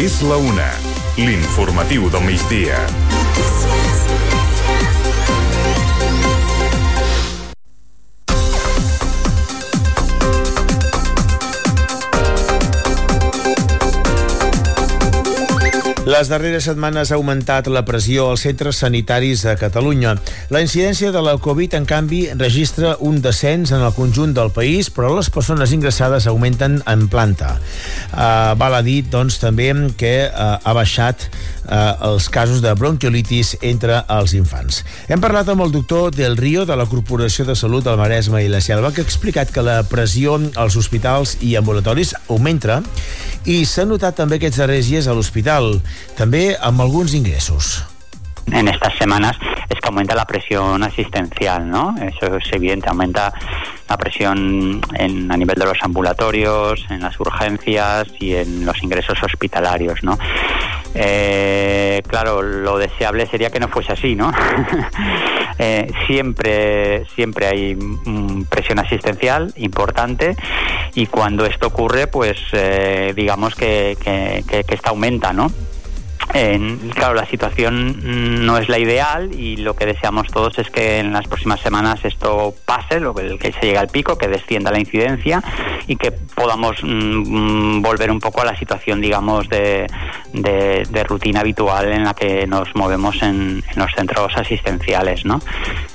És la una. L'informatiu del migdia. Les darreres setmanes ha augmentat la pressió als centres sanitaris de Catalunya. La incidència de la Covid, en canvi, registra un descens en el conjunt del país, però les persones ingressades augmenten en planta. Uh, val a dir, doncs, també que uh, ha baixat els casos de bronquiolitis entre els infants. Hem parlat amb el doctor Del Río de la Corporació de Salut del Maresme i la Selva, que ha explicat que la pressió als hospitals i ambulatoris augmenta i s'ha notat també aquests darrers dies a l'hospital també amb alguns ingressos. en estas semanas es que aumenta la presión asistencial, ¿no? Eso es evidente, aumenta la presión en, a nivel de los ambulatorios, en las urgencias y en los ingresos hospitalarios, ¿no? Eh, claro, lo deseable sería que no fuese así, ¿no? eh, siempre, siempre hay presión asistencial importante y cuando esto ocurre, pues eh, digamos que, que, que, que esta aumenta, ¿no? Eh, claro, la situación no es la ideal y lo que deseamos todos es que en las próximas semanas esto pase, lo que, se llegue al pico, que descienda la incidencia y que podamos mm, volver un poco a la situación, digamos, de, de, rutina habitual en la que nos movemos en, los centros asistenciales, ¿no?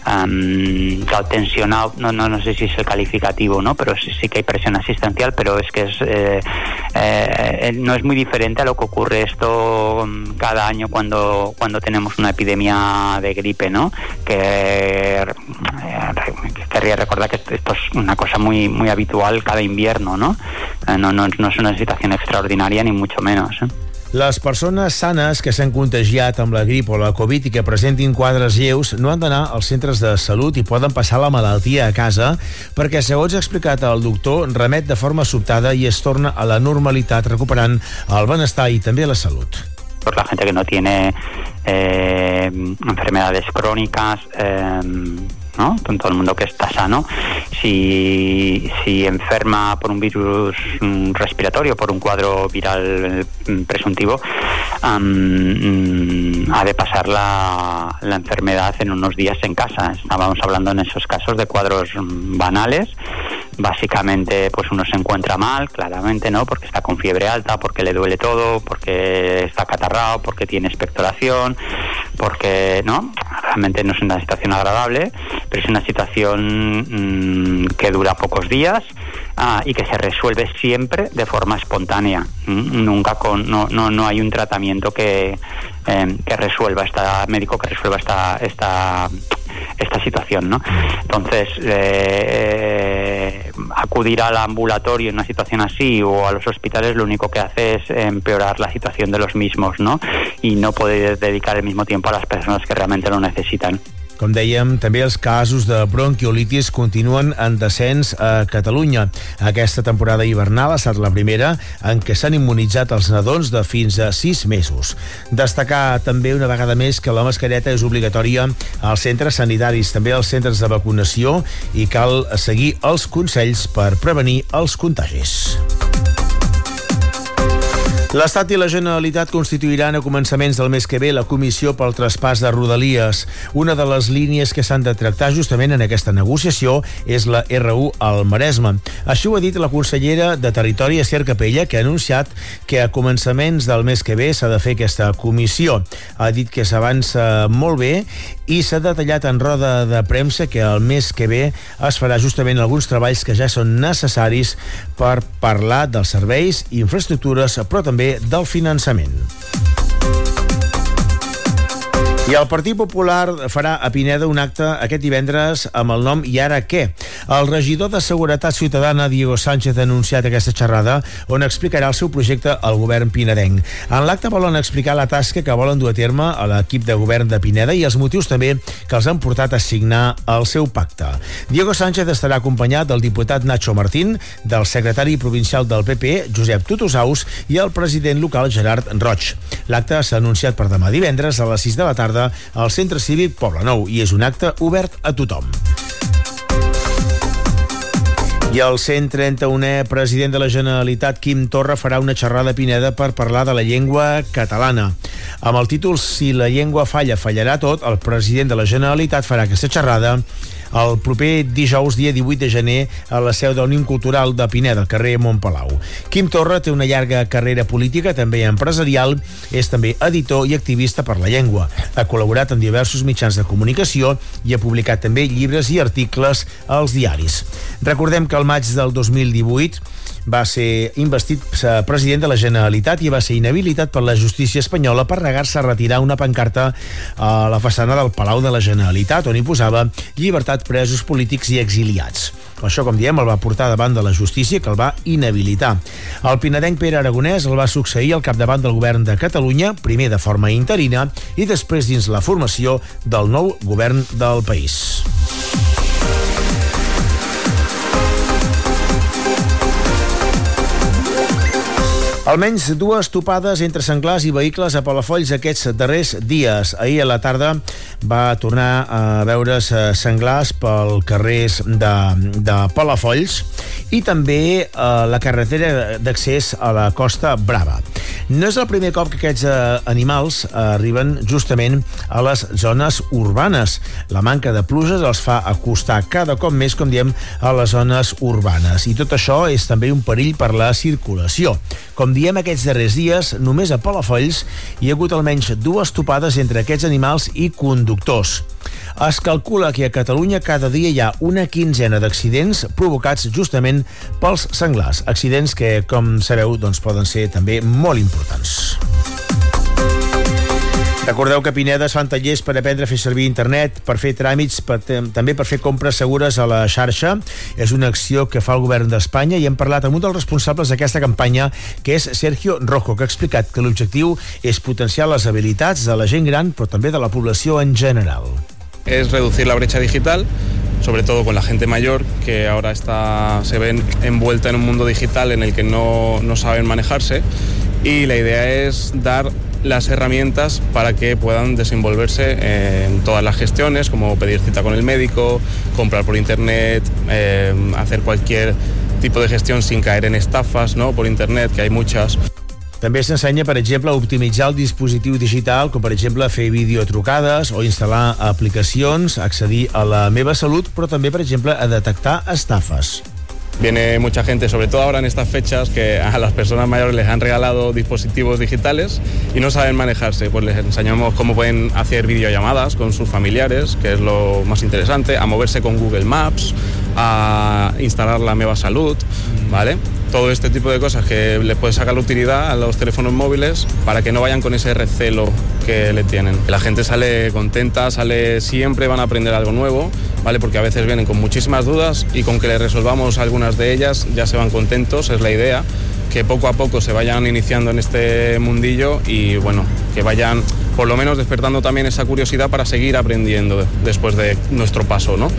Um, claro, tensionado, no, no, no sé si es el calificativo, ¿no? Pero sí, sí que hay presión asistencial, pero es que es, eh, eh, no es muy diferente a lo que ocurre esto cada año cuando, cuando tenemos una epidemia de gripe, ¿no? Que eh, querría recordar que esto es una cosa muy, muy habitual cada invierno, ¿no? Eh, no, no, no es una situación extraordinaria ni mucho menos. ¿eh? Les persones sanes que s'han contagiat amb la grip o la Covid i que presentin quadres lleus no han d'anar als centres de salut i poden passar la malaltia a casa perquè, segons ha explicat el doctor, remet de forma sobtada i es torna a la normalitat recuperant el benestar i també la salut. Por la gente que no tiene eh, enfermedades crónicas, eh, ¿no? Todo el mundo que está sano, si, si enferma por un virus respiratorio, por un cuadro viral presuntivo, um, ha de pasar la, la, enfermedad en unos días en casa. Estábamos hablando en esos casos de cuadros banales. Básicamente, pues uno se encuentra mal, claramente, ¿no? Porque está con fiebre alta, porque le duele todo, porque está catarrado, porque tiene expectoración, porque, ¿no? Realmente no es una situación agradable, pero es una situación mmm, que dura pocos días ah, y que se resuelve siempre de forma espontánea. ¿Mm? Nunca con, no, no, no hay un tratamiento que, eh, que resuelva esta médico que resuelva esta esta esta situación, ¿no? Entonces, eh, acudir al ambulatorio en una situación así o a los hospitales lo único que hace es empeorar la situación de los mismos, ¿no? Y no poder dedicar el mismo tiempo a las personas que realmente lo necesitan. Com dèiem, també els casos de bronquiolitis continuen en descens a Catalunya. Aquesta temporada hivernal ha estat la primera en què s'han immunitzat els nadons de fins a 6 mesos. Destacar també una vegada més que la mascareta és obligatòria als centres sanitaris, també als centres de vacunació i cal seguir els consells per prevenir els contagis. L'Estat i la Generalitat constituiran a començaments del mes que ve la comissió pel traspàs de Rodalies. Una de les línies que s'han de tractar justament en aquesta negociació és la R1 al Maresme. Així ho ha dit la consellera de Territori, Esther Capella, que ha anunciat que a començaments del mes que ve s'ha de fer aquesta comissió. Ha dit que s'avança molt bé i s'ha detallat en roda de premsa que el mes que ve es farà justament alguns treballs que ja són necessaris per parlar dels serveis i infraestructures, però també del finançament. I el Partit Popular farà a Pineda un acte aquest divendres amb el nom I ara què? El regidor de Seguretat Ciutadana, Diego Sánchez, ha anunciat aquesta xerrada on explicarà el seu projecte al govern pinedenc. En l'acte volen explicar la tasca que volen dur a terme a l'equip de govern de Pineda i els motius també que els han portat a signar el seu pacte. Diego Sánchez estarà acompanyat del diputat Nacho Martín, del secretari provincial del PP, Josep Tutusaus, i el president local, Gerard Roig. L'acte s'ha anunciat per demà divendres a les 6 de la tarda tarda al Centre Cívic Poble Nou i és un acte obert a tothom. I el 131è president de la Generalitat, Quim Torra, farà una xerrada a Pineda per parlar de la llengua catalana. Amb el títol Si la llengua falla, fallarà tot, el president de la Generalitat farà aquesta xerrada el proper dijous, dia 18 de gener, a la seu d'Ònim Cultural de Pineda, al carrer Montpalau. Quim Torra té una llarga carrera política, també empresarial, és també editor i activista per la llengua. Ha col·laborat en diversos mitjans de comunicació i ha publicat també llibres i articles als diaris. Recordem que al maig del 2018 va ser investit eh, president de la Generalitat i va ser inhabilitat per la justícia espanyola per negar-se a retirar una pancarta a la façana del Palau de la Generalitat on hi posava llibertat presos polítics i exiliats. Això, com diem, el va portar davant de la justícia que el va inhabilitar. El pinadenc Pere Aragonès el va succeir al capdavant del govern de Catalunya, primer de forma interina i després dins la formació del nou govern del país. Almenys dues topades entre senglars i vehicles a Palafolls aquests darrers dies. Ahir a la tarda va tornar a veure's eh, senglars pel carrers de, de Palafolls i també a eh, la carretera d'accés a la Costa Brava. No és el primer cop que aquests eh, animals arriben justament a les zones urbanes. La manca de pluges els fa acostar cada cop més, com diem, a les zones urbanes. I tot això és també un perill per la circulació. Com diem aquests darrers dies, només a Palafolls hi ha hagut almenys dues topades entre aquests animals i conductors. Es calcula que a Catalunya cada dia hi ha una quinzena d'accidents provocats justament pels senglars. Accidents que, com sabeu, doncs, poden ser també molt importants. Recordeu que Pineda es fan tallers per aprendre a fer servir internet, per fer tràmits, per, també per fer compres segures a la xarxa. És una acció que fa el govern d'Espanya i hem parlat amb un dels responsables d'aquesta campanya, que és Sergio Rojo, que ha explicat que l'objectiu és potenciar les habilitats de la gent gran, però també de la població en general. Es reducir la brecha digital sobre todo con la gente mayor que ahora está, se ven envuelta en un mundo digital en el que no, no saben manejarse y la idea es dar las herramientas para que puedan desenvolverse en todas las gestiones, como pedir cita con el médico, comprar por internet, eh, hacer cualquier tipo de gestión sin caer en estafas ¿no? por internet, que hay muchas. També s'ensenya, per exemple, a optimitzar el dispositiu digital, com per exemple fer videotrucades o instal·lar aplicacions, accedir a la meva salut, però també, per exemple, a detectar estafes. Viene mucha gente, sobre todo ahora en estas fechas, que a las personas mayores les han regalado dispositivos digitales y no saben manejarse. Pues les enseñamos cómo pueden hacer videollamadas con sus familiares, que es lo más interesante, a moverse con Google Maps, a instalar la Meva Salud, ¿vale? Todo este tipo de cosas que les puede sacar utilidad a los teléfonos móviles para que no vayan con ese recelo que le tienen. La gente sale contenta, sale siempre van a aprender algo nuevo, ¿vale? Porque a veces vienen con muchísimas dudas y con que les resolvamos algunas de ellas ya se van contentos, es la idea que poco a poco se vayan iniciando en este mundillo y bueno, que vayan por lo menos despertando también esa curiosidad para seguir aprendiendo después de nuestro paso, ¿no?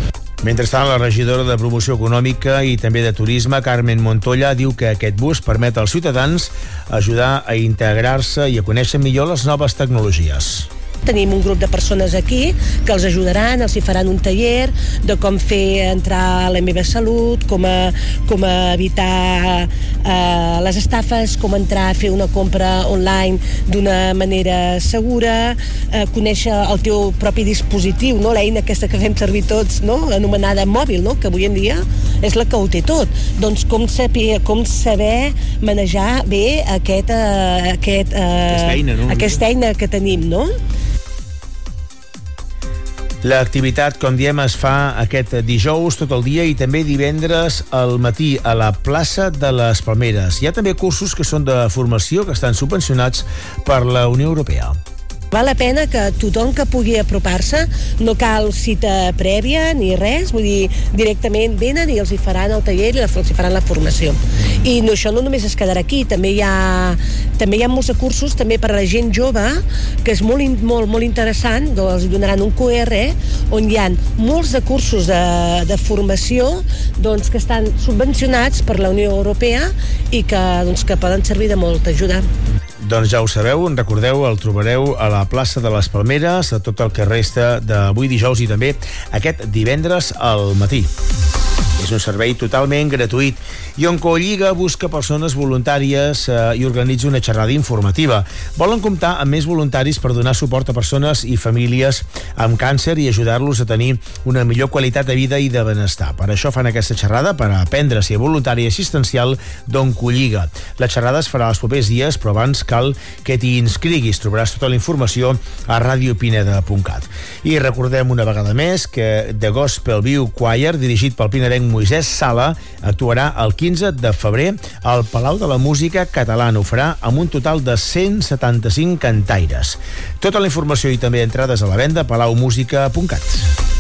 Mentrestant, la regidora de Promoció Econòmica i també de Turisme, Carmen Montoya, diu que aquest bus permet als ciutadans ajudar a integrar-se i a conèixer millor les noves tecnologies. Tenim un grup de persones aquí que els ajudaran, els hi faran un taller de com fer entrar a la meva salut, com, a, com a evitar eh, les estafes, com entrar a fer una compra online d'una manera segura, eh, conèixer el teu propi dispositiu, no? l'eina aquesta que fem servir tots, no? anomenada mòbil, no? que avui en dia és la que ho té tot. Doncs com saber, com saber manejar bé aquest, eh, aquest, eh, aquesta, eina, no? aquesta eina que tenim, no? L'activitat, com diem, es fa aquest dijous tot el dia i també divendres al matí a la plaça de les Palmeres. Hi ha també cursos que són de formació que estan subvencionats per la Unió Europea. Val la pena que tothom que pugui apropar-se, no cal cita prèvia ni res, vull dir, directament venen i els hi faran el taller i els hi faran la formació. I no, això no només es quedarà aquí, també hi ha, també hi ha molts cursos també per a la gent jove, que és molt, molt, molt interessant, doncs els donaran un QR on hi ha molts de cursos de, de formació doncs, que estan subvencionats per la Unió Europea i que, doncs, que poden servir de molta ajuda. Doncs ja ho sabeu, en recordeu, el trobareu a la plaça de les Palmeres, a tot el que resta d'avui dijous i també aquest divendres al matí. És un servei totalment gratuït i Oncolliga busca persones voluntàries eh, i organitza una xerrada informativa. Volen comptar amb més voluntaris per donar suport a persones i famílies amb càncer i ajudar-los a tenir una millor qualitat de vida i de benestar. Per això fan aquesta xerrada per aprendre a ser voluntari assistencial d'Oncolliga. La xerrada es farà els propers dies, però abans cal que t'hi inscriguis. Trobaràs tota la informació a radiopineda.cat. I recordem una vegada més que The Gospel View Choir, dirigit pel pinedenc Moisès Sala, actuarà el 15 de febrer al Palau de la Música Catalana. Ho farà amb un total de 175 cantaires. Tota la informació i també entrades a la venda a palaumusica.cat.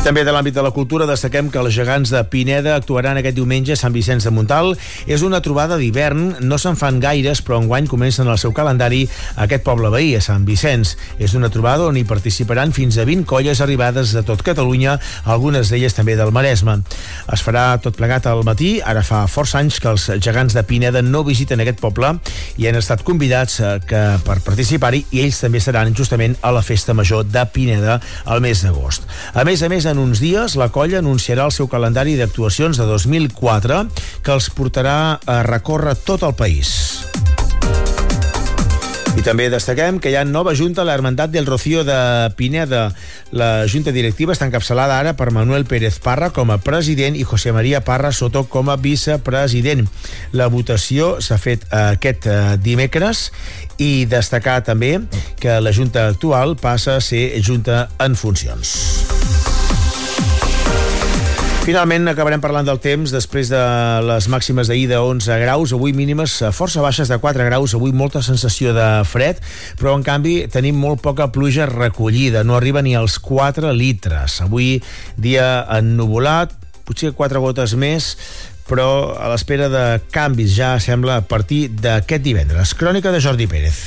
També de l'àmbit de la cultura destaquem que els gegants de Pineda actuaran aquest diumenge a Sant Vicenç de Montal. És una trobada d'hivern, no se'n fan gaires, però enguany comencen el seu calendari aquest poble veí, a Sant Vicenç. És una trobada on hi participaran fins a 20 colles arribades de tot Catalunya, algunes d'elles també del Maresme. Es farà tot plegat al matí, ara fa força anys que els gegants de Pineda no visiten aquest poble i han estat convidats eh, que, per participar-hi i ells també seran justament a la festa major de Pineda al mes d'agost. A més a més, en uns dies, la colla anunciarà el seu calendari d'actuacions de 2004 que els portarà a recórrer tot el país. I també destaquem que hi ha nova junta a l'Hermandat del Rocío de Pineda. La junta directiva està encapçalada ara per Manuel Pérez Parra com a president i José María Parra Soto com a vicepresident. La votació s'ha fet aquest eh, dimecres i destacar també que la junta actual passa a ser junta en funcions. Finalment acabarem parlant del temps després de les màximes d'ahir de 11 graus, avui mínimes força baixes de 4 graus, avui molta sensació de fred, però en canvi tenim molt poca pluja recollida, no arriba ni als 4 litres. Avui dia ennuvolat, potser 4 gotes més, però a l'espera de canvis ja sembla a partir d'aquest divendres. Crònica de Jordi Pérez.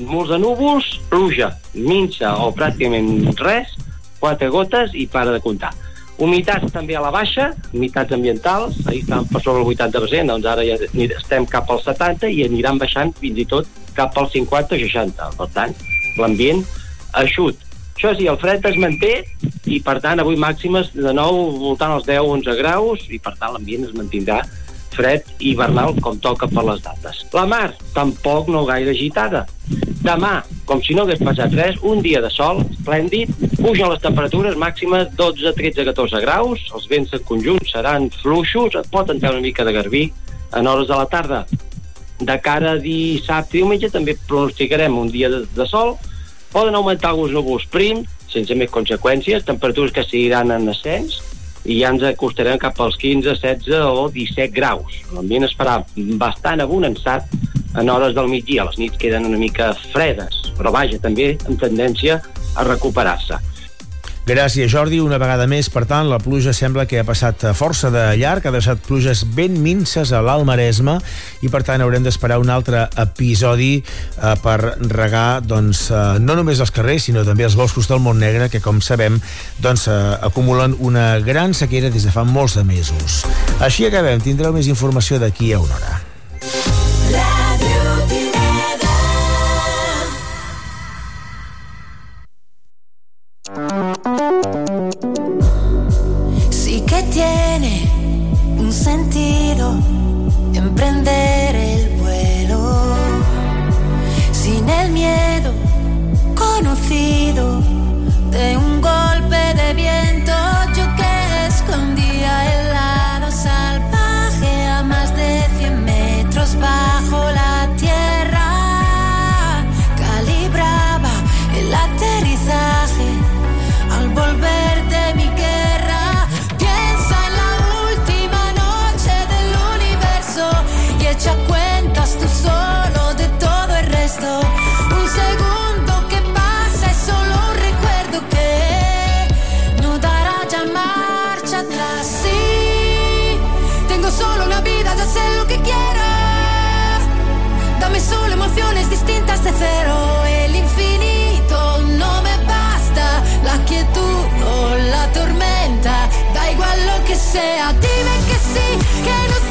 Molts de núvols, pluja, minxa o pràcticament res, 4 gotes i para de comptar Humitats també a la baixa, humitats ambientals, ahir estàvem per sobre el 80%, doncs ara ja estem cap al 70 i aniran baixant fins i tot cap al 50 o 60. Per tant, l'ambient eixut. Això sí, el fred es manté i, per tant, avui màximes de nou voltant als 10-11 graus i, per tant, l'ambient es mantindrà fred i hivernal com toca per les dates. La mar, tampoc no gaire agitada. Demà, com si no hagués passat res, un dia de sol, esplèndid, pugen les temperatures màximes 12, 13, 14 graus, els vents en conjunt seran fluixos, et pot entrar una mica de garbí en hores de la tarda. De cara a dissabte i diumenge també pronosticarem un dia de, de sol, poden augmentar alguns núvols prim, sense més conseqüències, temperatures que seguiran en ascens, i ja ens acostarem cap als 15, 16 o 17 graus. L'ambient es farà bastant abonançat en hores del migdia. Les nits queden una mica fredes, però vaja, també amb tendència a recuperar-se. Gràcies, Jordi. Una vegada més, per tant, la pluja sembla que ha passat força de llarg, ha deixat pluges ben minces a l'Alt Maresme i, per tant, haurem d'esperar un altre episodi eh, per regar, doncs, eh, no només els carrers, sinó també els boscos del Montnegre, que, com sabem, doncs, eh, acumulen una gran sequera des de fa molts de mesos. Així acabem. Tindreu més informació d'aquí a una hora. Distintas de cero. El infinito no me basta. La quietud o la tormenta. Da igual lo que sea. Dime que sí, que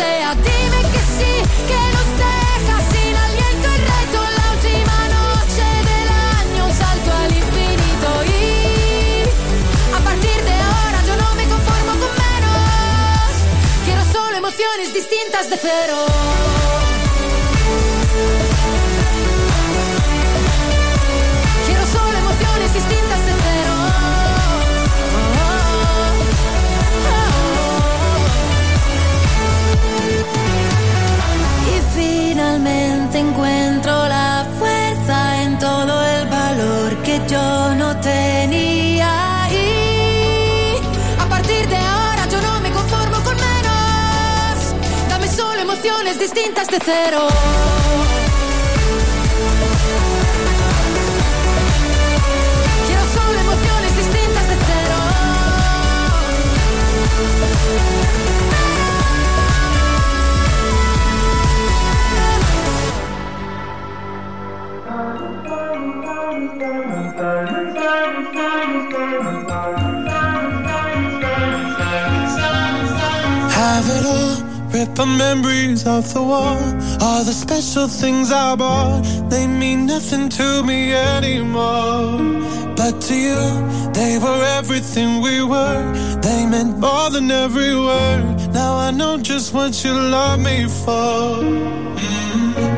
sea. Dime que sí, que nos deja sin aliento el reto. La última noche del año, un salto al infinito. Y a partir de ahora yo no me conformo con menos. Quiero solo emociones distintas de cero. Que yo no tenía. Y a partir de ahora yo no me conformo con menos. Dame solo emociones distintas de cero. Have it all, rip the memories of the war. All the special things I bought, they mean nothing to me anymore. But to you, they were everything we were. They meant more than every word. Now I know just what you love me for. Mm.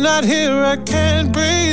not here, I can't breathe.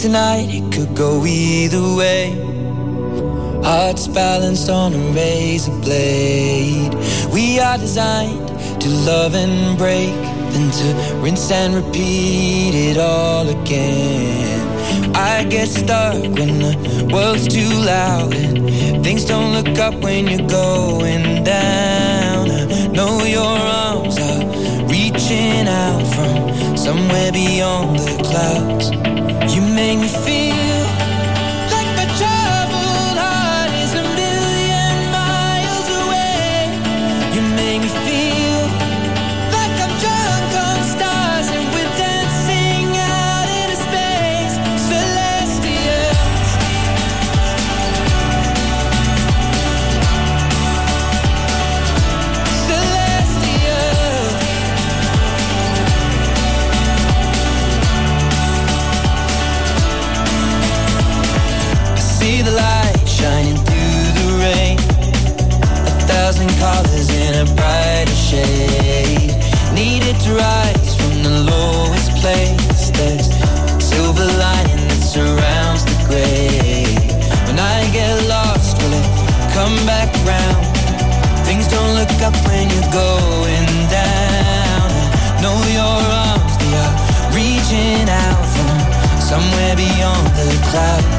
Tonight it could go either way. Hearts balanced on a razor blade. We are designed to love and break, then to rinse and repeat it all again. I get stuck when the world's too loud and things don't look up when you're going down. I know your arms are reaching out from somewhere beyond the clouds. You make me feel a brighter shade. Needed to rise from the lowest place. There's silver lining that surrounds the gray. When I get lost, will it come back round? Things don't look up when you're going down. I know your arms, they are reaching out from somewhere beyond the clouds.